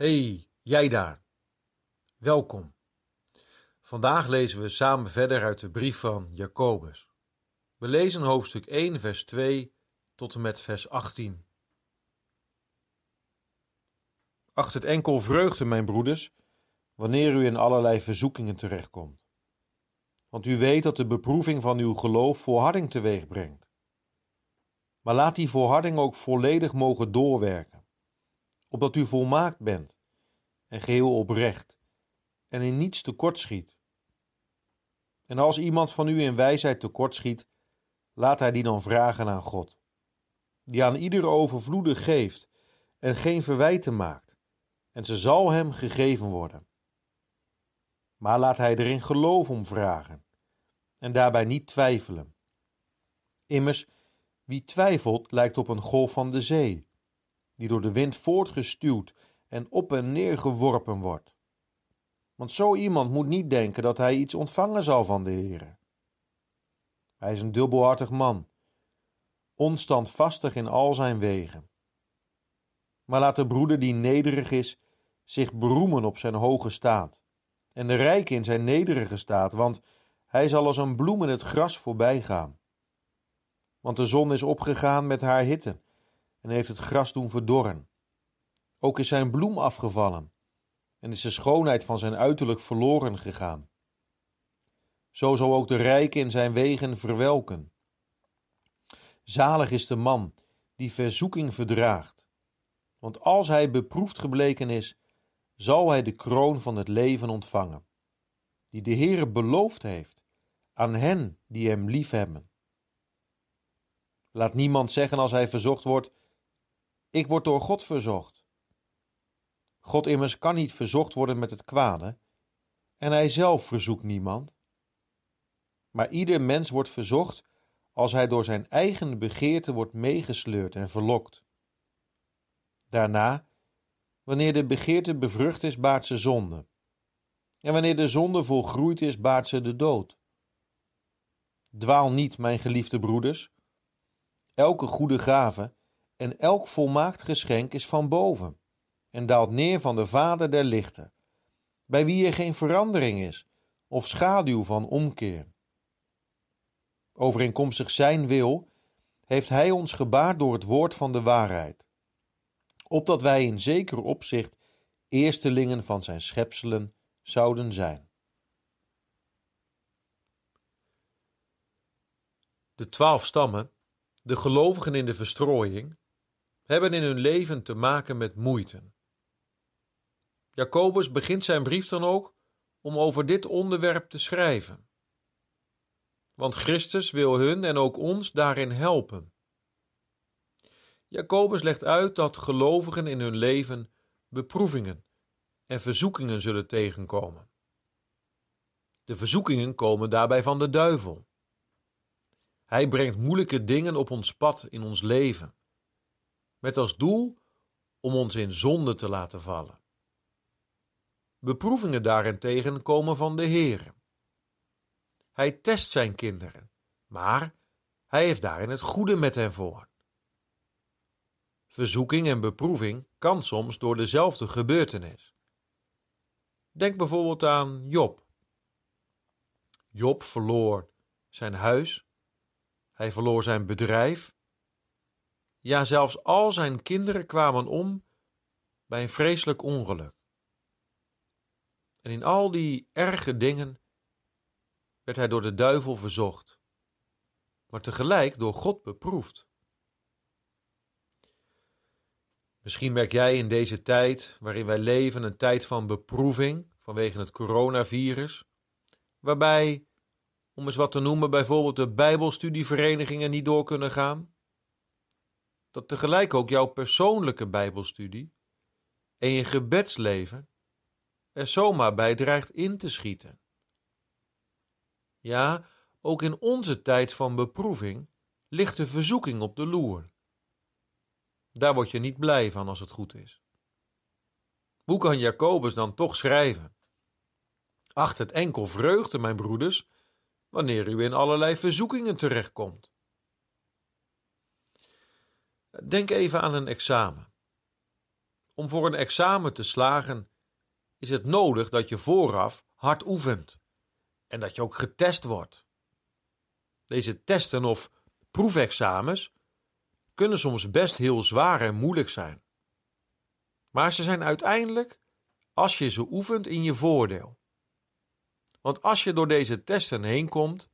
Hey, jij daar. Welkom. Vandaag lezen we samen verder uit de brief van Jacobus. We lezen hoofdstuk 1, vers 2 tot en met vers 18. Acht het enkel vreugde, mijn broeders, wanneer u in allerlei verzoekingen terechtkomt. Want u weet dat de beproeving van uw geloof volharding teweeg brengt. Maar laat die volharding ook volledig mogen doorwerken, opdat u volmaakt bent en geheel oprecht en in niets tekortschiet. En als iemand van u in wijsheid tekortschiet, laat hij die dan vragen aan God, die aan ieder overvloedig geeft en geen verwijten maakt, en ze zal hem gegeven worden. Maar laat hij er in geloof om vragen, en daarbij niet twijfelen. Immers, wie twijfelt lijkt op een golf van de zee, die door de wind voortgestuwd en op en neer geworpen wordt. Want zo iemand moet niet denken dat hij iets ontvangen zal van de Heere. Hij is een dubbelhartig man, onstandvastig in al zijn wegen. Maar laat de broeder die nederig is zich beroemen op zijn hoge staat, en de rijke in zijn nederige staat, want hij zal als een bloem in het gras voorbij gaan. Want de zon is opgegaan met haar hitte en heeft het gras doen verdorren. Ook is zijn bloem afgevallen en is de schoonheid van zijn uiterlijk verloren gegaan. Zo zal ook de rijke in zijn wegen verwelken. Zalig is de man die verzoeking verdraagt, want als hij beproefd gebleken is, zal hij de kroon van het leven ontvangen, die de Heere beloofd heeft aan hen die hem liefhebben. Laat niemand zeggen als hij verzocht wordt: Ik word door God verzocht. God immers kan niet verzocht worden met het kwade, en hij zelf verzoekt niemand. Maar ieder mens wordt verzocht als hij door zijn eigen begeerte wordt meegesleurd en verlokt. Daarna, wanneer de begeerte bevrucht is, baart ze zonde. En wanneer de zonde volgroeid is, baart ze de dood. Dwaal niet, mijn geliefde broeders. Elke goede gave en elk volmaakt geschenk is van boven en daalt neer van de Vader der lichten, bij wie er geen verandering is of schaduw van omkeer. Overeenkomstig zijn wil heeft hij ons gebaard door het woord van de waarheid, opdat wij in zeker opzicht eerstelingen van zijn schepselen zouden zijn. De twaalf stammen, de gelovigen in de verstrooiing, hebben in hun leven te maken met moeite. Jacobus begint zijn brief dan ook om over dit onderwerp te schrijven. Want Christus wil hun en ook ons daarin helpen. Jacobus legt uit dat gelovigen in hun leven beproevingen en verzoekingen zullen tegenkomen. De verzoekingen komen daarbij van de duivel. Hij brengt moeilijke dingen op ons pad in ons leven, met als doel om ons in zonde te laten vallen. Beproevingen daarentegen komen van de Heer. Hij test zijn kinderen, maar hij heeft daarin het goede met hen voor. Verzoeking en beproeving kan soms door dezelfde gebeurtenis. Denk bijvoorbeeld aan Job. Job verloor zijn huis, hij verloor zijn bedrijf. Ja, zelfs al zijn kinderen kwamen om bij een vreselijk ongeluk. En in al die erge dingen werd hij door de duivel verzocht, maar tegelijk door God beproefd. Misschien merk jij in deze tijd waarin wij leven een tijd van beproeving vanwege het coronavirus, waarbij, om eens wat te noemen, bijvoorbeeld de Bijbelstudieverenigingen niet door kunnen gaan, dat tegelijk ook jouw persoonlijke Bijbelstudie en je gebedsleven er zomaar bij dreigt in te schieten. Ja, ook in onze tijd van beproeving ligt de verzoeking op de loer. Daar word je niet blij van als het goed is. Hoe kan Jacobus dan toch schrijven? Acht het enkel vreugde, mijn broeders, wanneer u in allerlei verzoekingen terechtkomt. Denk even aan een examen. Om voor een examen te slagen is het nodig dat je vooraf hard oefent en dat je ook getest wordt. Deze testen of proefexamens kunnen soms best heel zwaar en moeilijk zijn. Maar ze zijn uiteindelijk, als je ze oefent, in je voordeel. Want als je door deze testen heen komt,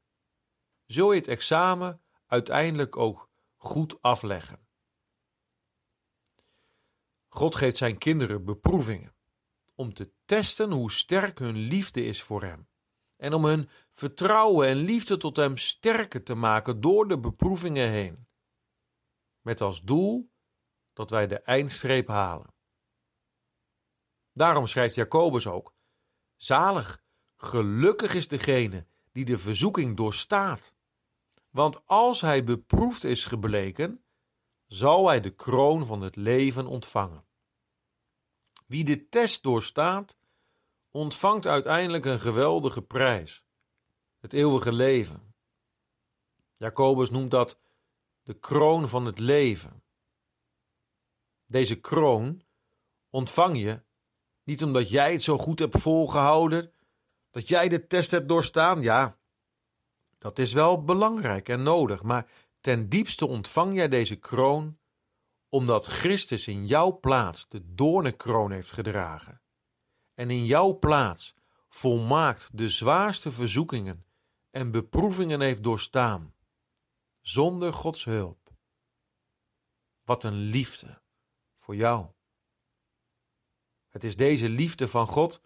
zul je het examen uiteindelijk ook goed afleggen. God geeft zijn kinderen beproevingen om te testen hoe sterk hun liefde is voor Hem en om hun vertrouwen en liefde tot Hem sterker te maken door de beproevingen heen, met als doel dat wij de eindstreep halen. Daarom schrijft Jacobus ook: Zalig, gelukkig is degene die de verzoeking doorstaat. Want als hij beproefd is gebleken, zal hij de kroon van het leven ontvangen. Wie de test doorstaat, ontvangt uiteindelijk een geweldige prijs: het eeuwige leven. Jacobus noemt dat de kroon van het leven. Deze kroon ontvang je niet omdat jij het zo goed hebt volgehouden, dat jij de test hebt doorstaan. Ja, dat is wel belangrijk en nodig, maar ten diepste ontvang jij deze kroon omdat Christus in jouw plaats de doornenkroon heeft gedragen en in jouw plaats volmaakt de zwaarste verzoekingen en beproevingen heeft doorstaan, zonder Gods hulp. Wat een liefde voor jou. Het is deze liefde van God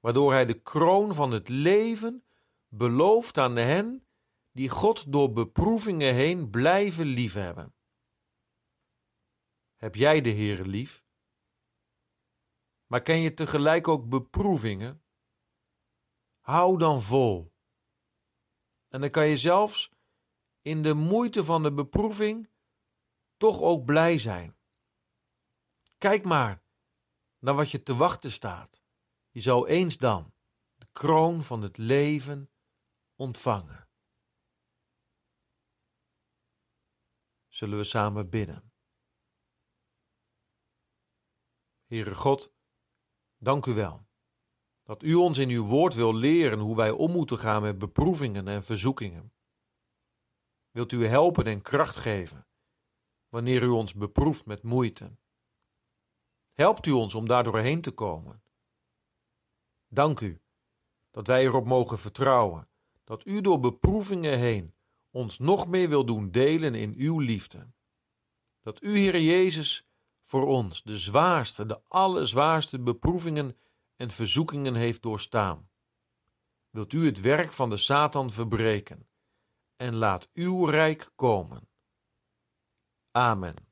waardoor Hij de kroon van het leven belooft aan hen die God door beproevingen heen blijven liefhebben. Heb jij de Heere lief? Maar ken je tegelijk ook beproevingen? Hou dan vol. En dan kan je zelfs in de moeite van de beproeving toch ook blij zijn. Kijk maar naar wat je te wachten staat. Je zou eens dan de kroon van het leven ontvangen. Zullen we samen bidden? Heere God, dank u wel dat u ons in uw woord wil leren hoe wij om moeten gaan met beproevingen en verzoekingen. Wilt u helpen en kracht geven wanneer u ons beproeft met moeite? Helpt u ons om daar doorheen te komen? Dank u dat wij erop mogen vertrouwen dat u door beproevingen heen ons nog meer wil doen delen in uw liefde. Dat u, Heer Jezus, voor ons de zwaarste, de allerzwaarste beproevingen en verzoekingen heeft doorstaan. Wilt u het werk van de Satan verbreken en laat uw rijk komen. Amen.